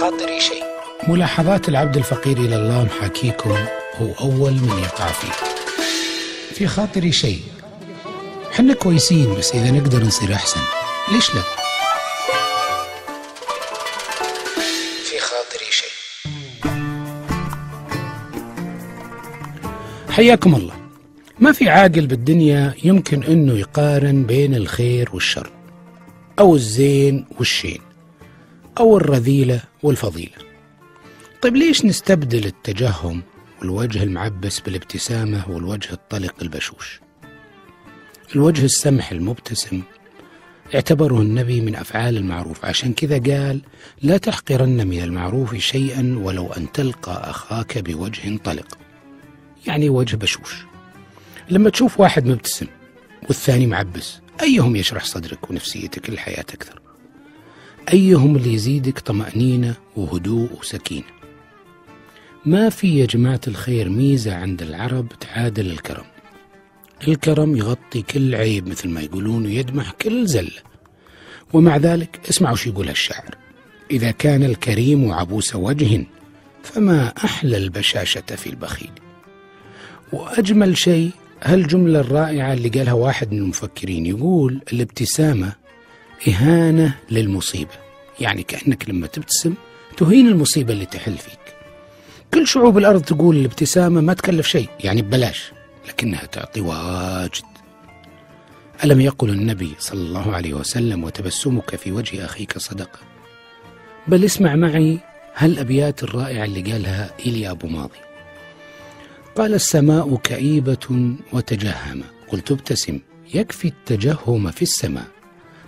خاطري شيء. ملاحظات العبد الفقير إلى الله محاكيكم هو أول من يقع فيه. في خاطري شيء. حنا كويسين بس إذا نقدر نصير أحسن. ليش لا؟ في خاطري شيء. حياكم الله. ما في عاقل بالدنيا يمكن أنه يقارن بين الخير والشر أو الزين والشين. أو الرذيلة والفضيلة. طيب ليش نستبدل التجهم والوجه المعبس بالابتسامة والوجه الطلق البشوش؟ الوجه السمح المبتسم اعتبره النبي من أفعال المعروف عشان كذا قال لا تحقرن من المعروف شيئا ولو أن تلقى أخاك بوجه طلق. يعني وجه بشوش. لما تشوف واحد مبتسم والثاني معبس أيهم يشرح صدرك ونفسيتك للحياة أكثر؟ أيهم اللي يزيدك طمأنينة وهدوء وسكينة؟ ما في يا جماعة الخير ميزة عند العرب تعادل الكرم. الكرم يغطي كل عيب مثل ما يقولون ويدمح كل زلة ومع ذلك اسمعوا شو يقول الشاعر إذا كان الكريم عبوس وجه فما أحلى البشاشة في البخيل. وأجمل شيء هالجملة الرائعة اللي قالها واحد من المفكرين يقول الابتسامة إهانة للمصيبة. يعني كأنك لما تبتسم تهين المصيبة اللي تحل فيك. كل شعوب الأرض تقول الابتسامة ما تكلف شيء يعني ببلاش لكنها تعطي واجد. ألم يقل النبي صلى الله عليه وسلم وتبسمك في وجه أخيك صدقة. بل اسمع معي هالأبيات الرائعة اللي قالها إيليا أبو ماضي؟ قال السماء كئيبة وتجهم. قلت ابتسم يكفي التجهم في السماء.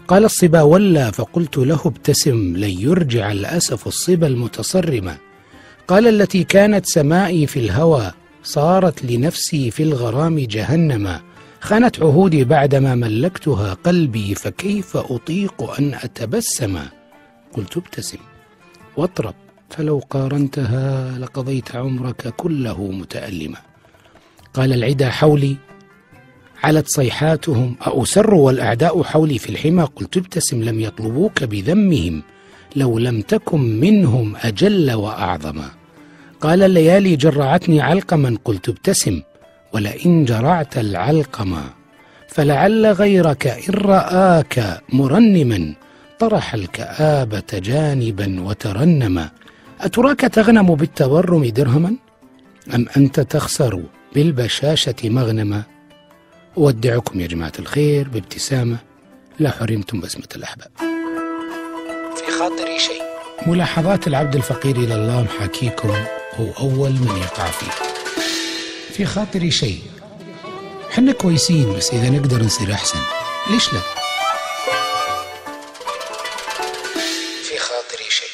قال الصبا ولى فقلت له ابتسم لن يرجع الأسف الصبا المتصرمة. قال التي كانت سمائي في الهوى صارت لنفسي في الغرام جهنما. خانت عهودي بعدما ملكتها قلبي فكيف أطيق أن أتبسم؟ قلت ابتسم. واطرب فلو قارنتها لقضيت عمرك كله متألما. قال العدا حولي علت صيحاتهم أأسر والأعداء حولي في الحمى؟ قلت ابتسم لم يطلبوك بذمهم لو لم تكن منهم أجل وأعظما قال الليالي جرعتني علقما قلت ابتسم ولئن جرعت العلقما فلعل غيرك إن رآك مرنما طرح الكآبة جانبا وترنما أتراك تغنم بالتورم درهما؟ أم أنت تخسر بالبشاشة مغنما؟ أودعكم يا جماعة الخير بابتسامة. لا حرمتم بسمة الأحباب. في خاطري شيء. ملاحظات العبد الفقير إلى الله محاكيكم هو أول من يقع فيه. في خاطري شيء. حنا كويسين بس إذا نقدر نصير أحسن ليش لا؟ في خاطري شيء.